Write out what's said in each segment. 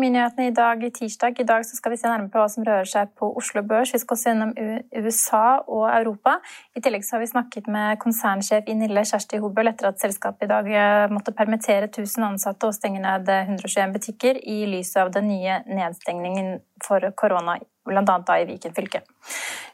Økonominyhetene i dag, tirsdag. I dag skal vi se nærmere på hva som rører seg på Oslo Børs. Vi skal også gjennom USA og Europa. I tillegg har vi snakket med konsernsjef i Nille, Kjersti Hobøl, etter at selskapet i dag eh, måtte permittere 1000 ansatte og stenge ned 121 butikker i lys av den nye nedstengningen for korona bl.a. i Viken fylke.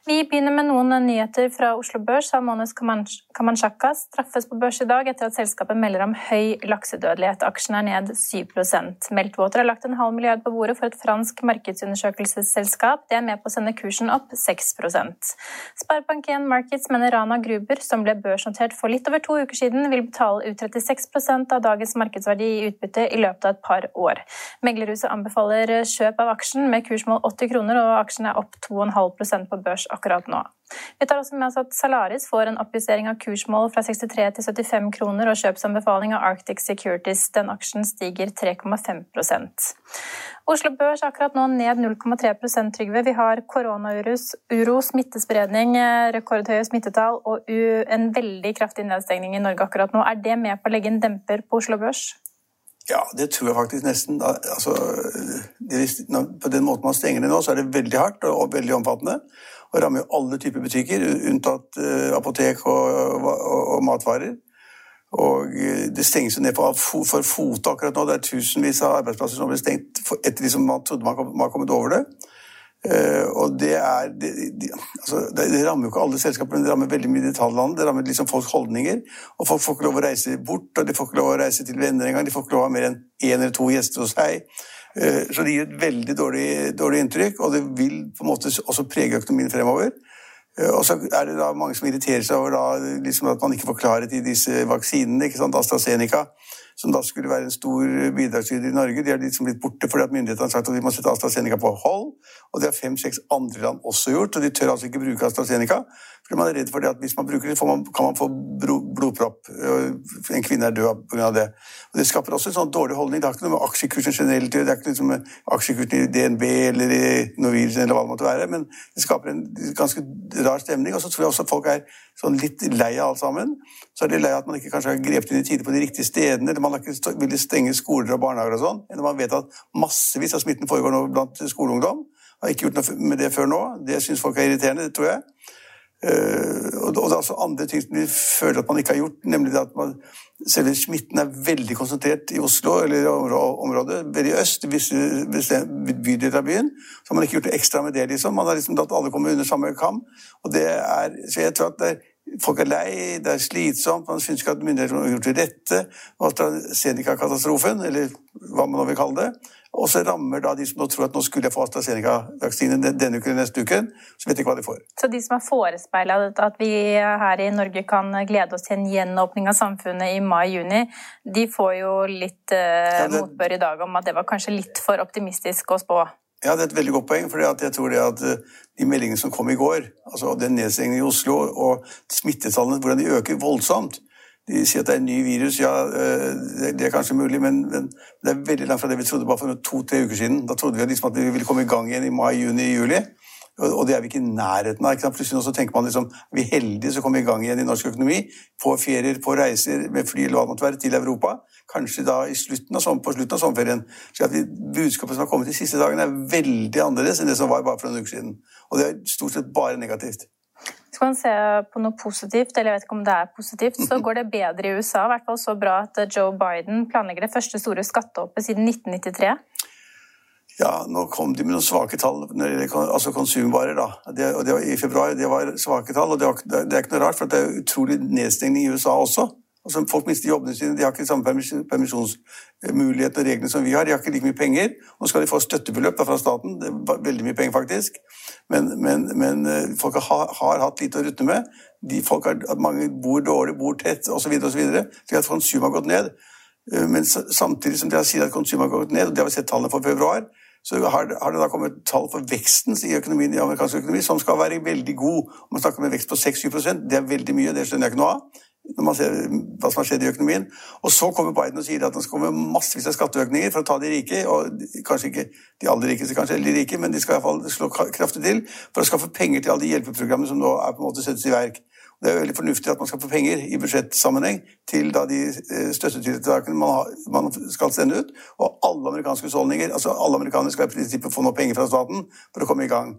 Vi begynner med noen nyheter fra Oslo Børs. Salmones Kamanchaka straffes på børs i dag etter at selskapet melder om høy laksedødelighet. Aksjen er ned 7% Meltwater har lagt en halv milliard på bordet for et fransk markedsundersøkelsesselskap. Det er med på å sende kursen opp 6 Sparebank1 Markets mener Rana Gruber, som ble børsnotert for litt over to uker siden, vil betale ut 36% av dagens markedsverdi i utbytte i løpet av et par år. Meglerhuset anbefaler kjøp av aksjen med kursmål 80 kroner, og aksjen er opp 2,5% på børs akkurat nå. Vi tar også med oss at Salaris får en oppjustering av kursmål fra 63 til 75 kroner, og kjøpsanbefaling av Arctic Securities. Den aksjen stiger 3,5 Oslo Børs er akkurat nå ned 0,3 Trygve. Vi har koronauro, smittespredning, rekordhøye smittetall og en veldig kraftig nedstengning i Norge akkurat nå. Er det med på å legge en demper på Oslo Børs? Ja, det tror jeg faktisk nesten. Altså, på den måten man stenger det nå, så er det veldig hardt og veldig omfattende. Og rammer jo alle typer butikker, unntatt uh, apotek og, og, og, matvarer. Og eh, det stenges jo ned for, for fote akkurat nå. Det er tusenvis av arbeidsplasser som blir stengt etter de som man trodde man var kommet over det. Uh, og det er det, de, altså, det, det, rammer jo ikke alle selskaper, men det rammer veldig mye detaljland. Det rammer liksom folks holdninger. Og folk får ikke lov å reise bort, og de får ikke lov å reise til venner engang. De får ikke lov å ha mer enn én eller to gjester hos seg. Uh, så det gir et veldig dårlig, dårlig, inntrykk, og det vil på en måte også prege økonomien fremover. Uh, og så er det da mange som irriterer seg over da, liksom at man ikke får klarhet i disse vaksinene. ikke sant, AstraZeneca som da skulle være en stor bidragsyter i Norge, de har liksom blitt borte fordi at myndighetene har sagt at vi må sette AstraZeneca på hold. Og det har fem-seks andre land også gjort, og de tør altså ikke bruke AstraZeneca. Fordi man er redd for det at hvis man bruker det, man, kan man få blodpropp. En kvinne er død pga. det. Og Det skaper også en sånn dårlig holdning. Det har ikke noe med aksjekursen generelt Det er ikke liksom aksjekursen i DNB eller i Norwegian eller hva det måtte være, men det skaper en ganske rar stemning. Og så tror jeg også folk er sånn litt lei av alt sammen. Så er de lei av at man ikke kanskje har grepet inn i tide på de riktige stedene. eller Man har ikke villet stenge skoler og barnehager og sånn. Eller man vet at massevis av smitten foregår nå blant skoleungdom. Har ikke gjort noe med det før nå. Det syns folk er irriterende, det tror jeg. Uh, og det er også andre ting som de føler at man ikke har gjort, nemlig at man, selve smitten er veldig konsentrert i Oslo eller i området, veldig øst, i visse bydeler av byen. Så har man ikke gjort noe ekstra med det. liksom. Man har liksom latt alle komme under samme kam. og det er, Så jeg tror at det er Folk er lei, det er slitsomt, man syns ikke at myndighetene har gjort det rette. AstraZeneca-katastrofen, eller hva man nå vil kalle det. Og så rammer da de som nå tror at nå skulle jeg få AstraZeneca-vaksinen denne uken eller neste uke, så vet de ikke hva de får. Så de som har forespeila at vi her i Norge kan glede oss til en gjenåpning av samfunnet i mai-juni, de får jo litt uh, ja, det... motbør i dag om at det var kanskje litt for optimistisk å spå? Ja, Det er et veldig godt poeng. for jeg tror det at eh, de meldingene som kom i går, altså den nedstengningen i Oslo og smittetallene, hvordan de øker voldsomt De sier at det er en ny virus. Ja, eh, det er kanskje mulig, men, det er veldig langt fra det vi trodde bare for to-tre uker siden. Da trodde vi liksom at vi ville komme i gang igjen i mai, juni, juli. Og det er vi ikke i nærheten av. Plutselig så tenker man liksom vi er heldige som kommer i gang igjen i norsk økonomi. På ferier, på reiser med fly eller hva det måtte være, til Europa. Kanskje da slutten av, på slutten av sommerferien. Så at budskapet som har kommet de siste dagene, er veldig annerledes enn det som var bare for noen uker siden. Og det er stort sett bare negativt. Skal man se på noe positivt, eller jeg vet ikke om det er positivt, så går det bedre i USA. I hvert fall så bra at Joe Biden planlegger det første store skattehoppet siden 1993. Ja, nå kom de med noen svake tall altså konsumvarer. da. Det, og det var I februar det var svake tall, og det, var, det, er ikke noe rart, for det er utrolig nedstengning i USA også. Altså, folk mister jobbene sine, de har ikke samme permisjonsmulighet og reglene som vi har. De har ikke like mye penger. Nå skal de få støttebeløp fra staten, det er veldig mye penger faktisk. Men, men, men eh, folk har, har, hatt lite å rutte med. De folk har, mange bor dårlig, bor tett osv. Slik at konsumet har gått ned. Eh, men samtidig som de sier at konsumet har gått ned, og det har vi sett tallene for februar, så har, har, det da kommet tall for veksten i økonomien i amerikansk økonomi som skal være veldig god. Om man snakker om en vekst på 6-7% det er veldig mye, det skjønner jeg ikke noe av når man ser hva som har skjedd i økonomien. Og så kommer Biden og sier at det skal komme massevis av skatteøkninger for å ta de rike, og kanskje ikke de aller rikeste, kanskje, eller de rike, men de skal iallfall slå kraftig til for å skaffe penger til alle de hjelpeprogrammene som nå er på en måte settes i verk. Det er veldig fornuftig at man skal få penger i budsjettsammenheng til da de eh, støttetiltakene man, skal sende ut. Og alle amerikanske husholdninger, altså alle amerikanere skal i prinsippet få noe penger fra staten for å komme i gang.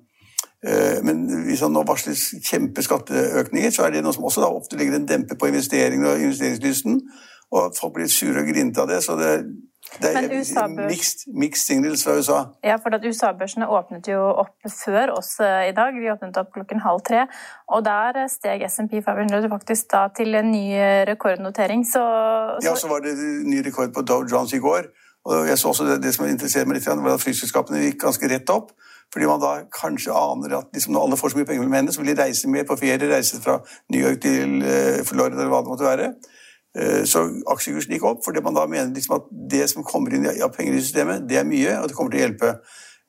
Eh, men hvis han nå varsler kjempeskatteøkninger, så er det noe som også da ofte legger en dempe på investeringene og investeringslysten. Og folk blir sure og grinte av det. så det, det er mixed, mixed signals fra USA. Ja, for at USA-børsene åpnet jo opp før oss eh, i dag. Vi åpnet opp klokken halv tre. Og der steg SMP 500 faktisk da til en ny rekordnotering. Så, så... Ja, så var det ny rekord på Dow Jones i går. Og jeg så også det, det som interesserte meg litt, var at flyselskapene gikk ganske rett opp. Fordi man da kanskje aner at liksom, når alle får så mye penger mellom hendene, så vil de reise mer på ferie, reise fra New York til uh, Florida eller hva det måtte være. Uh, så aksjekursen gikk opp fordi man da mener liksom at det som kommer inn av penger i systemet, det er mye, og det kommer til å hjelpe.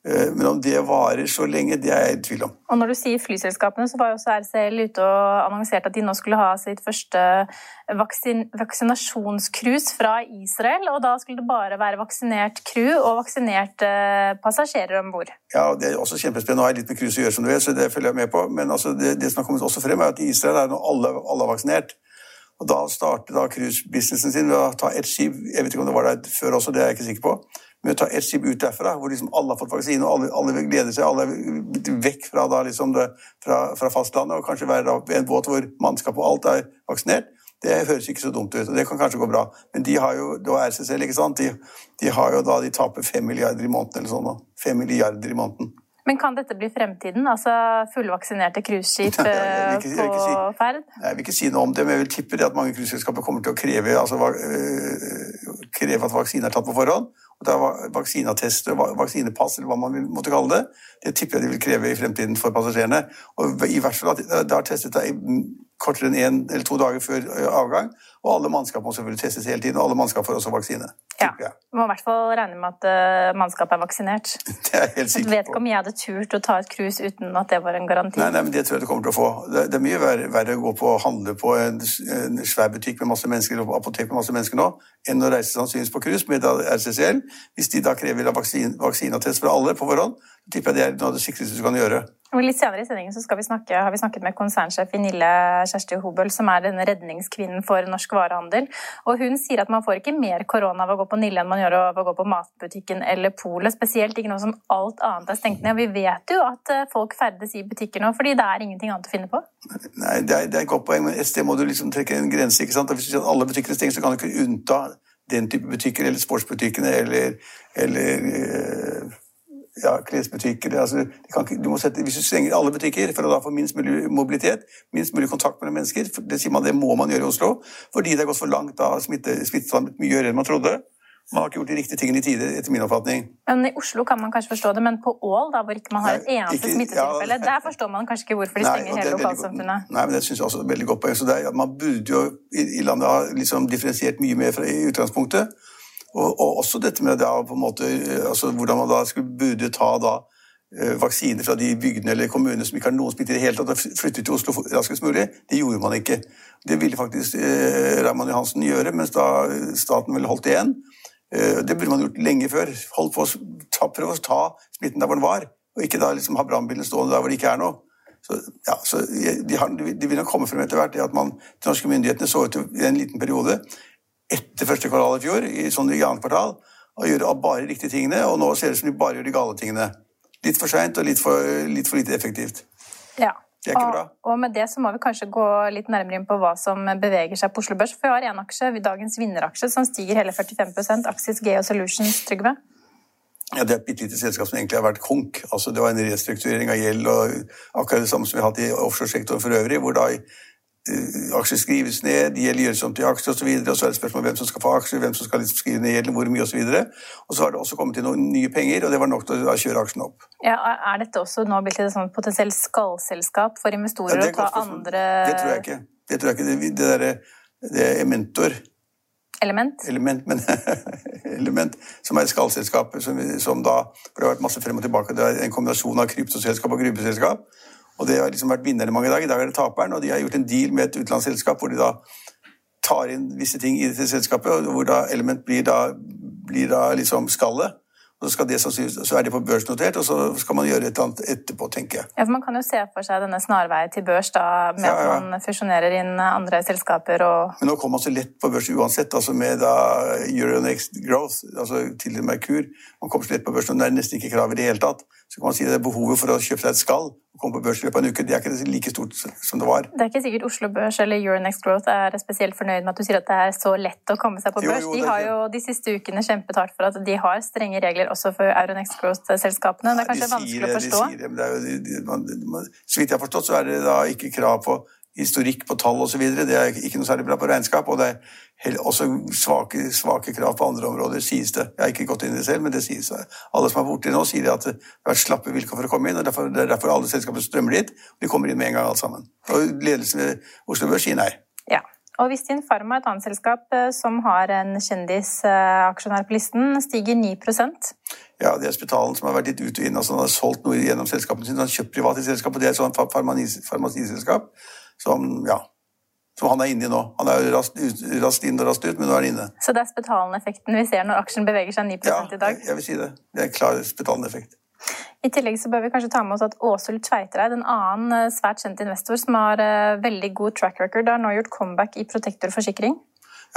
Eh, men om det varer så lenge, det er jeg i tvil om. Og Når du sier flyselskapene, så var jo også RCL ute og annonserte at de nå skulle ha sitt første vaksin vaksinasjonscruise fra Israel. Og da skulle det bare være vaksinert crew og vaksinerte passasjerer om bord. Ja, det er også kjempespennende. Nå har jeg litt med cruise å gjøre, som du vet, så det følger jeg med på. Men altså, det, det, som har kommet også frem, er at i Israel er nå alle, alle vaksinert. Og da starter da cruisebusinessen sin ved å ta ett skip Jeg vet ikke om det var der før også, det er jeg ikke sikker på med å ta ett skip ut derfra, hvor liksom alle har fått vaksine, og alle, alle gleder seg, alle er vekk fra, da, liksom det, fra, fra, fastlandet, og kanskje være da, en båt hvor mannskap og alt er vaksinert. Det høres ikke så dumt ut, og det kan kanskje gå bra. Men de har jo, da RCCL, ikke sant? De, de, har jo da, de taper fem milliarder i måneden eller sånn. Fem milliarder i måneden. Men kan dette bli fremtiden? Altså fullvaksinerte cruiseskip eh, på si, ferd? Jeg vil ikke si noe om det, men jeg vil tippe det at mange cruiseselskaper kommer til å kreve, altså, øh, kreve at vaksine er tatt på forhånd. Det er vaksineattest, vaksinepass, eller hva man vil måtte kalle det. Det tipper jeg de vil kreve i fremtiden for passasjerene. Og i hvert fall at det har testet det kortere enn én en eller to dager før avgang. Og alle mannskap må selvfølgelig testes hele tiden, og alle mannskap får også vaksine. Ja, Du må i hvert fall regne med at uh, mannskapet er vaksinert. Det er jeg helt sikker på. Jeg vet ikke om jeg hadde turt å ta et cruise uten at det var en garanti. Nei, nei men det tror jeg du kommer til å få. Det, det er mye verre, verre, å gå på og handle på en, en, svær butikk med masse mennesker, og apotek med masse mennesker nå, enn å reise sannsynligvis på cruise med RCCL. Hvis de da krever vaksin, vaksineattest fra alle på forhånd, tipper jeg det er noe av det sikreste du kan gjøre. Og litt senere i sendingen så vi snakke, har vi snakket med konsernsjef i Nille Kjersti Hobøl, som er denne redningskvinnen for norsk varehandel. Og hun sier at man får ikke mer korona av å gå på Nille enn man gjør av å gå på matbutikken eller polet. Spesielt ikke noe som alt annet er stengt ned. Og vi vet jo at eh, folk ferdes i butikker nå fordi det er ingenting annet å finne på. Nei, det er, det er et godt poeng, men et sted må du liksom trekke en grense. ikke sant? Hvis du sier at alle butikker er stengt, så kan du ikke unnta den type butikker, eller sportsbutikkene, eller, eller øh ja, klesbutikker altså, du må sette, Hvis du stenger alle butikker for å da få minst mulig mobilitet, minst mulig kontakt mellom mennesker Det sier man, det må man gjøre i Oslo, fordi det har gått for langt. Da smittet mye høyere enn man trodde. Man har ikke gjort de riktige tingene i tide, etter min oppfatning. Men I Oslo kan man kanskje forstå det, men på Ål, da, hvor ikke man har et eneste smittetilfelle, ja, der forstår man kanskje ikke hvorfor de stenger hele lokalsamfunnet? Nei, men det synes jeg også er veldig godt poeng. Så Man burde jo i, i landet ha liksom differensiert mye mer fra, i utgangspunktet. Og, og, også dette med da, måte, altså, hvordan man da skulle burde ta da, eh, vaksiner fra de bygdene eller kommunene som ikke har noen smitte i det hele tatt, og flytte til Oslo raskest mulig. Det gjorde man ikke. Det ville faktisk eh, Raymond Johansen gjøre, mens da staten vel holdt igjen. Eh, det burde man gjort lenge før. Holdt på å prøve å ta smitten der hvor den var, og ikke da liksom ha brannbilen stående der hvor det ikke er noe. Så, ja, så de, har, de, vil nok komme frem etter hvert det at man, de norske myndighetene så ut i en liten periode etter første kvartal i fjor, i sånn i annet kvartal, og gjøre bare de riktige tingene, og nå ser det ut som de bare gjør de gale tingene. Litt for seint og litt for, litt for, lite effektivt. Ja, Det er ikke bra. Og, og med det så må vi kanskje gå litt nærmere inn på hva som beveger seg på Oslo Børs. For vi har en aksje, dagens vinneraksje, som stiger hele 45% Axis Geo Solutions, Trygve. Ja, Det er et bitte lite selskap som egentlig har vært konk. Altså, det var en restrukturering av gjeld og akkurat det samme som vi har hatt i offshoresektoren for øvrig, hvor da aksjer skrives ned, gjeld gjøres om til aksjer osv., og, og så er det spørsmål hvem som skal få aksjer, hvem som skal liksom skrive ned gjelden, hvor mye osv. Og, så og så har det også kommet til noen nye penger, og det var nok til å kjøre aksjen opp. Ja, Er dette også nå blitt et sånn potensielt skallselskap for investorer Ja, å ta andre Det tror jeg ikke. Det tror jeg ikke. Det, det derre det er mentor element? element, men element som er skallselskapet, som, som da For det har vært masse frem og tilbake. Det er en kombinasjon av kryptoselskap og gruppeselskap. Og det har liksom vært vinneren mange dager. I dag er det taperen, og de har gjort en deal med et utenlandsselskap hvor de da tar inn visse ting i dette selskapet, og hvor da element blir da, blir da liksom skallet. Så, skal det så er det på børsnotert, og så skal man gjøre et eller annet etterpå, tenker jeg. Ja, for Man kan jo se for seg denne snarveien til børs da, med Ja, ja. at man fusjonerer inn andre selskaper og Men nå kommer man så lett på børs uansett, altså med da Euronext Growth, altså tidligere Merkur. Man kommer så lett på børs, og det er nesten ikke krav i det hele tatt. Så kan man si at det er behovet for å kjøpe seg et skall og komme på børs i løpet av en uke, det er ikke like stort som det var. Det er ikke sikkert Oslo Børs eller Euronext Growth er spesielt fornøyd med at du sier at det er så lett å komme seg på børs. jo, de er har jo de siste ukene kjempet hardt for at de har strenge regler også for Euronext Growth-selskapene. Det er kanskje De sier vanskelig å forstå? de sier det, men det er jo, de, de, man, man, så vidt jeg har forstått, så er det da ikke krav på historikk på tall osv. Det er ikke noe særlig bra på regnskap, og det er også svake, svake krav på andre områder, sies det. Jeg har ikke gått inn i det selv, men det sies. det. Alle som er borti nå, sier at det har vært slappe vilkår for å komme inn, og derfor, det er derfor alle selskaper strømmer dit. De kommer inn med en gang, alle sammen. Og ledelsen ved Oslo Børs sier nei. Ja. Og Vistin Pharma, et annet selskap eh, som har en kjendisaksjonær på listen, stiger 9% Ja, det er Spitalen som har vært litt ut og inn. altså Han har solgt noe gjennom selskapene sine. Han har kjøpt private selskap, og det er et sånt farmasiselskap som, ja, som han er inne i nå. Han er jo raskt, raskt inn og raskt ut, men nå er han inne. Så det er Spetalen-effekten vi ser når aksjen beveger seg 9 Ja, i dag. jeg, jeg vil si det. Det er en klar Spitalen-effekt. I tillegg så bør vi kanskje ta med oss at Åshild Tveitereid, en annen eh, svært kjent investor som har eh, veldig god track record, har nå gjort comeback i Protektor forsikring.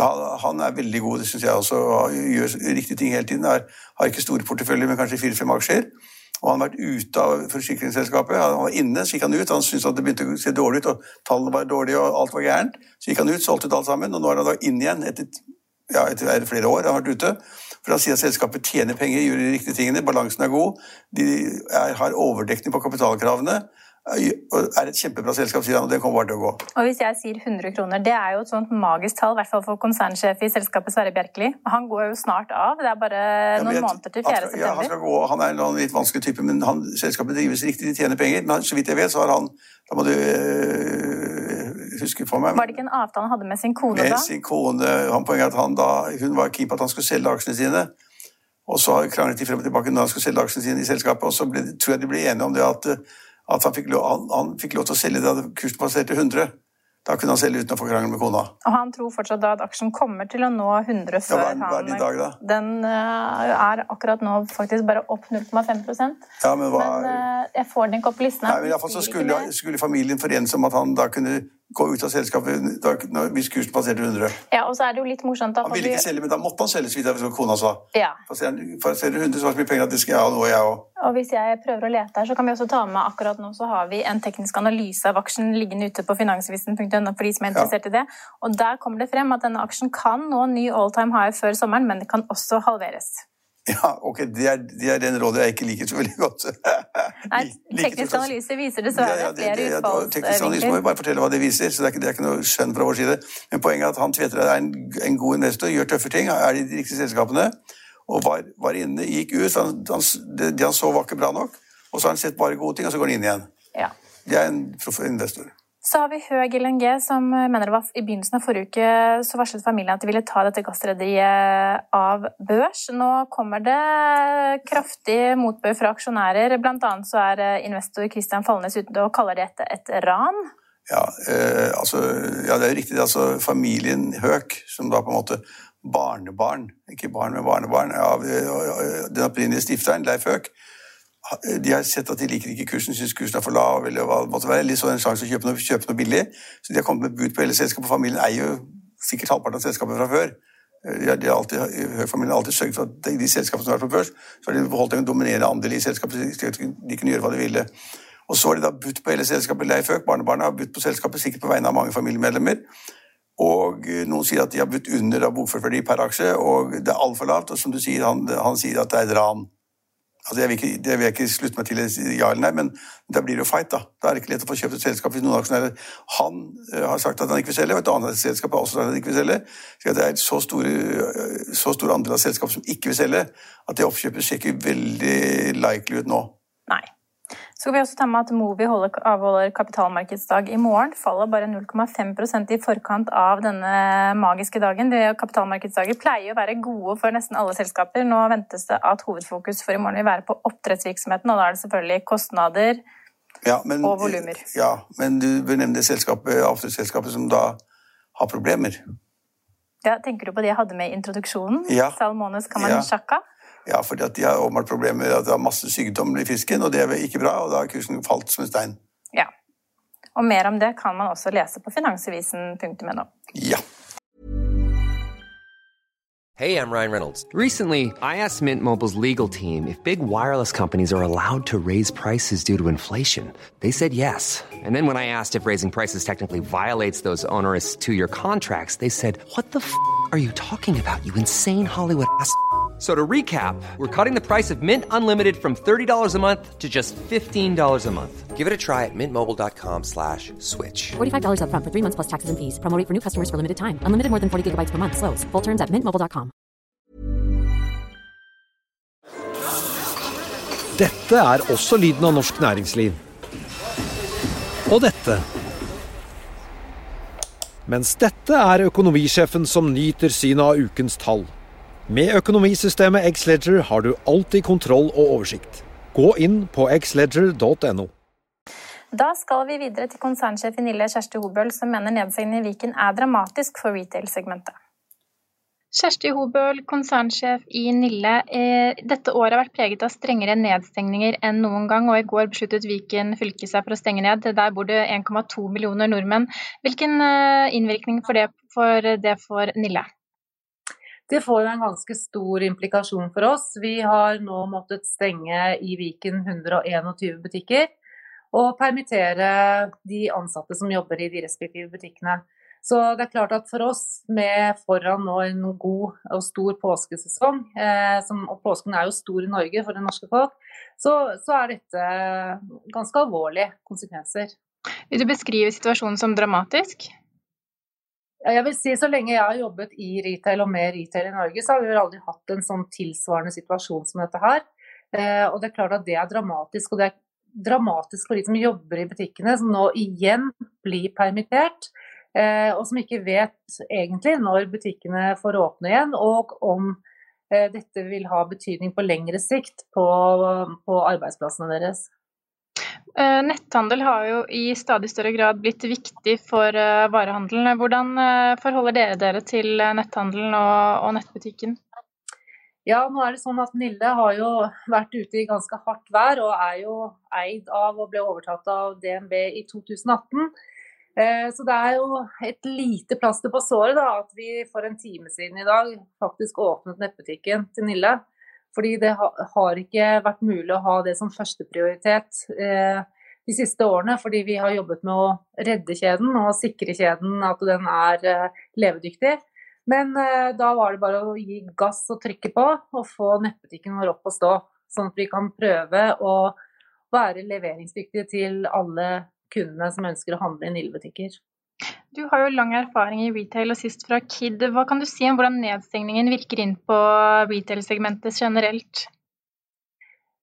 Ja, han er veldig god, det syns jeg også. Han Gjør riktige ting hele tiden. Er, har ikke store porteføljer, men kanskje fire-fem aksjer. Og han har vært ute av forsikringsselskapet. Han var inne, så gikk han ut. Han syntes at det begynte å se dårlig ut, og tallene var dårlige, og alt var gærent. Så gikk han ut, solgte ut alt sammen, og nå er han da inn igjen etter, ja, etter er flere år han har vært ute. For han sier at selskapet tjener penger, gjør de riktige tingene, balansen er god, de er, har overdekning på kapitalkravene, og er et kjempebra selskap, sier han, og det kommer bare til å gå. Og hvis jeg sier 100 kroner, det er jo et sånt magisk tall, i hvert fall for konsernsjef i selskapet Sverre Bjerkeli. Han går jo snart av, det er bare Ja, noen jeg- måneder til 4. september. Ja, han skal gå, han er en litt vanskelig type, men han, selskapet drives riktig, de tjener penger. Men så vidt jeg vet, så har han Da må du øh, huske på meg. Var det ikke en avtale han hadde med sin kone med da? sin kone han Poenget at han da, hun var keen på at han skulle selge aksjene sine. Og så kranglet de frem og tilbake når han skulle selge aksjene sine i selskapet. Og så ble, tror jeg de ble enige om det at, at han, fikk lov, han, han fikk lov til å selge da kursen passerte 100. Da kunne han selge uten å få krangel med kona. Og han tror fortsatt da at aksjen kommer til å nå 100 før ja, er- er den i dag, da? Den uh, er akkurat nå faktisk bare opp 0,5% Ja, men hva... Men uh, jeg får den ikke opp på listen. Nei, men i hvert fall så skulle, skulle familien forenes om at han da kunne gå ut av selskapet da, hvis kursen passerte 100. Ja, og så er det jo litt morsomt da. Han ville vi- ikke selge, men da måtte han selge, så vidt jeg kona sa. Ja, For å selge selger 100 så var det mye penger at det skal jeg ha nå, jeg òg. og hvis jeg prøver å lete her, så kan vi også ta med akkurat nå så har vi en teknisk analyse av aksjen liggende ute på finansvisen.no for de som er interessert i det. Og der kommer det frem at denne aksjen kan nå ny all time high før sommeren, men det kan også halveres. Ja, ok, det er, det er den rådet jeg ikke liker så veldig godt. Nei, teknisk analyse viser dessverre ja, det, flere utfallsvinkler. ja, teknisk analyse må vi bare fortelle hva det viser, så det er ikke, det er ikke noe skjønn fra vår side. Men poenget er at han Tveter er en, en god investor, gjør tøffe ting, er i de riktige selskapene, og var, var inne, gikk ut. Han, han, det, han så var ikke bra nok, og så har han sett bare gode ting, og så går han inn igjen. Ja. Det er en investor. Så har vi Høg LNG, som mener det var i begynnelsen av forrige uke så varslet familien at de ville ta dette gassrederiet av børs. Nå kommer det kraftig motbør fra aksjonærer. Blant annet så er eh, investor Christian Falnes ute og kaller det et, et ran. Ja, eh, altså, ja, det er jo riktig. Altså, familien Høk, som da på en måte barnebarn, ikke barn, men barnebarn, av ja, den opprinnelige stifteren, Leif Høk, de har sett at de liker ikke kursen, syns kursen er for lav, eller hva det måtte være. Eller så en sjanse å kjøpe noe, kjøpe noe billig. Så de har kommet med bud på hele selskapet. Familien eier jo sikkert halvparten av selskapet fra før. De har, de har alltid, Høk-familien har alltid sørget for at de, selskapene som har vært på børs, så har de beholdt en dominerende andel i selskapet, at de kunne gjøre hva de ville. Og så har de da budt på hele selskapet. Leif Øk, barnebarnet, har budt på selskapet, sikkert på vegne av mange familiemedlemmer. Og eh, noen sier at de har budt under bokført verdi per aksje, og det er altfor lavt. Og som du sier, han, han sier at det er et ran. Altså, jeg vil ikke, det vil jeg ikke slutte meg til ja eller nei, men da blir det jo fight, da. Da er det ikke lett å få kjøpt et selskap hvis noen aksjonærer Han uh, har sagt at han ikke vil selge, og et annet selskap har også sagt at han ikke vil selge. Så det er så store, så stor andel av selskap som ikke vil selge, at det oppkjøpet ser ikke veldig likely ut nå. Så skal vi også ta med at Movi avholder kapitalmarkedsdag i morgen. Faller bare 0,5% i forkant av denne magiske dagen. Det kapitalmarkedsdager pleier å være gode for nesten alle selskaper. Nå ventes det at hovedfokus for i morgen vil være på oppdrettsvirksomheten, og da er det selvfølgelig kostnader ja, men, og volumer. Ja, men du bør nevne det selskapet, avfallsselskapet som da har problemer. Ja, tenker du på de jeg hadde med i introduksjonen? Ja. Salmones Kamanchaka? Ja. Ja, fordi at de har åpenbart problemer med at det er masse sykdommer i fisken, og det er ikke bra, og da har kursen falt som en stein. Ja. Og mer om det kan man også lese på finansavisen.no. Ja. Hey, I'm Ryan Reynolds. Recently, I asked Mint Mobile's legal team if big wireless companies are allowed to raise prices due to inflation. They said yes. And then when I asked if raising prices technically violates those onerous two-year contracts, they said, "What the f*** are you talking about? You insane Hollywood ass." So to recap, we're cutting the price of Mint Unlimited from $30 a month to just $15 a month. Give it a try at mintmobile.com slash switch. $45 up front for three months plus taxes and fees. Promoting for new customers for limited time. Unlimited more than 40 gigabytes per month. Slows. Full terms at mintmobile.com. Dette er også lyden av norsk næringsliv. Og dette. Mens dette er økonomisjefen som nyter synet av ukens tall. Med økonomisystemet Xledger har du alltid kontroll og oversikt. Gå inn på xledger.no. Da skal vi videre til konsernsjef i Nille, Kjersti Hobøl, som mener nedstengningen i Viken er dramatisk for retail-segmentet. Kjersti Hobøl, konsernsjef i Nille. Eh, dette året har vært preget av strengere nedstengninger enn noen gang, og i går besluttet Viken fylke seg for å stenge ned. Der bor det 1,2 millioner nordmenn. Hvilken eh, innvirkning får det for, det for Nille? Det får jo en ganske stor implikasjon for oss. Vi har nå måttet stenge i Viken 121 butikker og permittere de ansatte som jobber i de respektive butikkene. Så det er klart at for oss, med foran nå en god og stor påskesesong, eh, som, og påsken er jo stor i Norge for det norske folk, så, så er dette ganske alvorlige konsekvenser. Vil du beskrive situasjonen som dramatisk? Jeg vil si Så lenge jeg har jobbet i retail og med retail i Norge, så har vi vel aldri hatt en sånn tilsvarende situasjon som dette her. Eh, og det er klart at det er dramatisk. Og det er dramatisk for de som jobber i butikkene, som nå igjen blir permittert. Eh, og som ikke vet egentlig når butikkene får åpne igjen, og om eh, dette vil ha betydning på lengre sikt på, på arbeidsplassene deres. Eh, netthandel har jo i stadig større grad blitt viktig for eh, varehandelen. Hvordan eh, forholder dere dere til netthandelen og, nettbutikken? Ja, nå er det sånn at Nille har jo vært ute i ganske hardt vær og er jo eid av og ble overtatt av DNB i 2018. Så det er jo et lite plaster på såret da, at vi for en time siden i dag faktisk åpnet nettbutikken til Nille. Fordi det har ikke vært mulig å ha det som førsteprioritet eh, de siste årene. Fordi vi har jobbet med å redde kjeden og sikre kjeden at den er eh, levedyktig. Men eh, da var det bare å gi gass og trykke på og få nettbutikken vår opp og stå. Sånn at vi kan prøve å være leveringsdyktige til alle kundene som ønsker å handle i Nille-butikker. Du har jo lang erfaring i retail og sist fra Kid. Hva kan du si om hvordan nedstengningen virker inn på retail-segmentet generelt?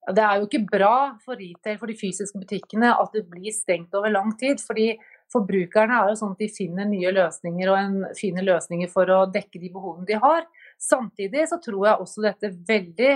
Det er jo ikke bra for retail, for de fysiske butikkene, at det blir stengt over lang tid. fordi Forbrukerne er jo sånn at de finner nye løsninger og en, finner løsninger for å dekke de behovene de har. Samtidig så tror jeg også dette veldig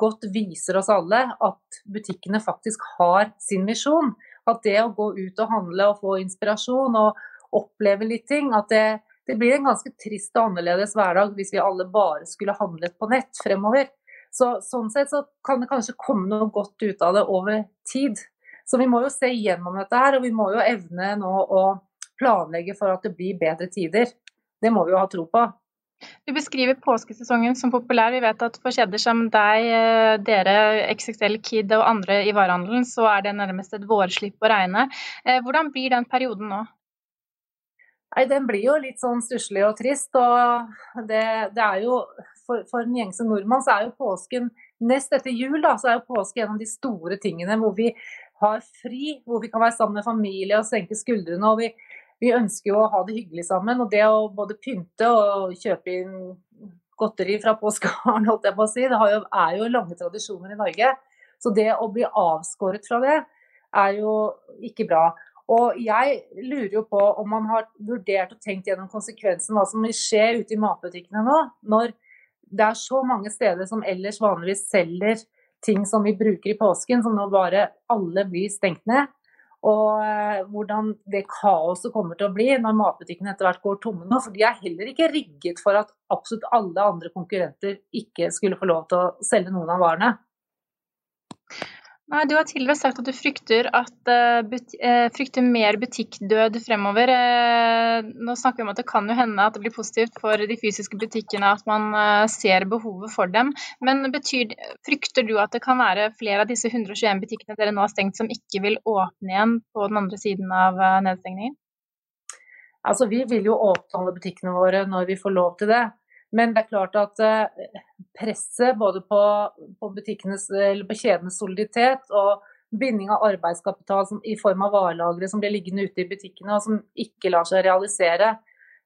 godt viser oss alle at butikkene faktisk har sin misjon. At det å gå ut og handle og få inspirasjon og oppleve litt ting. At det, det blir en ganske trist og annerledes hverdag hvis vi alle bare skulle handlet på nett fremover. Så, sånn sett så kan det kanskje komme noe godt ut av det over tid. Så vi må jo se gjennom dette her, og vi må jo evne nå å planlegge for at det blir bedre tider. Det må vi jo ha tro på. Du beskriver påskesesongen som populær. Vi vet at for kjeder som deg, eh, dere, XXL Kid og andre i varehandelen, så er det nærmest et vårslipp å regne. Eh, hvordan blir den perioden nå? Nei, Den blir jo litt sånn stusslig og trist. og det, det er jo, For, for en gjengse nordmann så er jo påsken Nest etter jul da, så er jo påske en av de store tingene hvor vi har fri, hvor vi kan være sammen med familie og senke skuldrene. og vi vi ønsker jo å ha det hyggelig sammen. Og det å både pynte og kjøpe inn godteri fra påskeharen, holdt jeg på å si, det jo, er jo lange tradisjoner i Norge. Så det å bli avskåret fra det, er jo ikke bra. Og jeg lurer jo på om man har vurdert og tenkt gjennom konsekvensen hva som vil skje ute i matbutikkene nå, når det er så mange steder som ellers vanligvis selger ting som vi bruker i påsken, som nå bare alle blir stengt ned. Og eh, hvordan det kaoset kommer til å bli når matbutikkene etter hvert går tomme nå. For de er heller ikke rigget for at absolutt alle andre konkurrenter ikke skulle få lov til å selge noen av varene. Nei, Du har tidligere sagt at du frykter, at, uh, frykter mer butikkdød fremover. Uh, nå snakker vi om at det kan jo hende at det blir positivt for de fysiske butikkene at man uh, ser behovet for dem. Men betyr, frykter du at det kan være flere av disse 121 butikkene dere nå har stengt, som ikke vil åpne igjen på den andre siden av nedstengningen? Altså, Vi vil jo åpne alle butikkene våre når vi får lov til det. Men det er klart at eh, presset både på, på, på kjedenes soliditet og binding av arbeidskapital som, i form av varelagre som blir liggende ute i butikkene og som ikke lar seg realisere.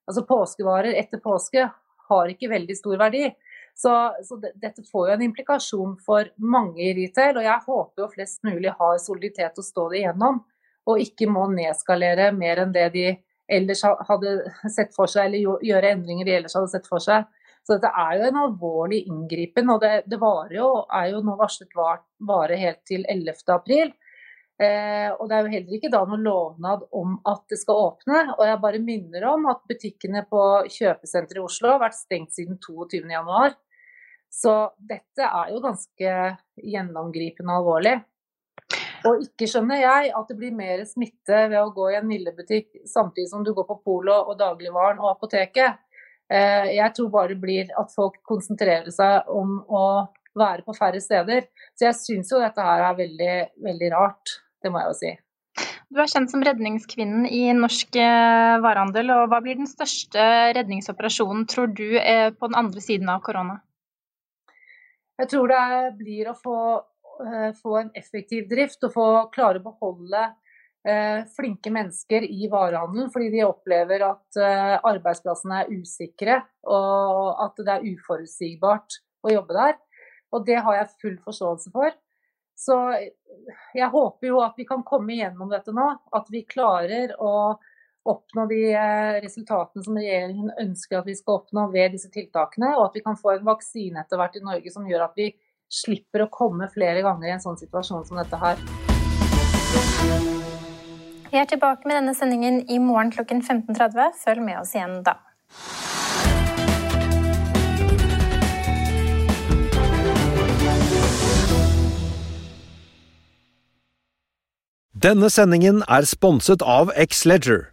Altså Påskevarer etter påske har ikke veldig stor verdi. Så, så dette får jo en implikasjon for mange i retail, og jeg håper jo flest mulig har soliditet å stå det igjennom, og ikke må nedskalere mer enn det de ellers hadde sett for seg, eller gjøre endringer de ellers hadde sett for seg. Så dette er jo en alvorlig inngripen, og det, det jo, er jo nå varslet vare helt til 11. april. Eh, og det er jo heller ikke da noen lovnad om at det skal åpne. Og jeg bare minner om at butikkene på kjøpesenteret i Oslo har vært stengt siden 22.1. Så dette er jo ganske gjennomgripende alvorlig. Og ikke skjønner jeg at det blir mer smitte ved å gå i en Nille-butikk samtidig som du går på Polo og dagligvaren og apoteket. Eh, jeg tror bare det blir at folk konsentrerer seg om å være på færre steder. Så jeg syns jo dette her er veldig, veldig rart. Det må jeg jo si. Du er kjent som redningskvinnen i norsk eh, varehandel. og Hva blir den største redningsoperasjonen, tror du, eh, på den andre siden av korona? Jeg tror det blir å få få en effektiv drift og få klare å beholde eh, flinke mennesker i varehandelen, fordi de opplever at eh, arbeidsplassene er usikre og at det er uforutsigbart å jobbe der. Og det har jeg full forståelse for. Så jeg håper jo at vi kan komme igjennom dette nå. At vi klarer å oppnå de resultatene som regjeringen ønsker at vi skal oppnå ved disse tiltakene, og at vi kan få en vaksine etter hvert i Norge som gjør at vi slipper å komme flere ganger i en sånn situasjon som dette her. Vi er tilbake med denne sendingen i morgen klokken 15.30. Følg med oss igjen da. Denne sendingen er sponset av X-Leger.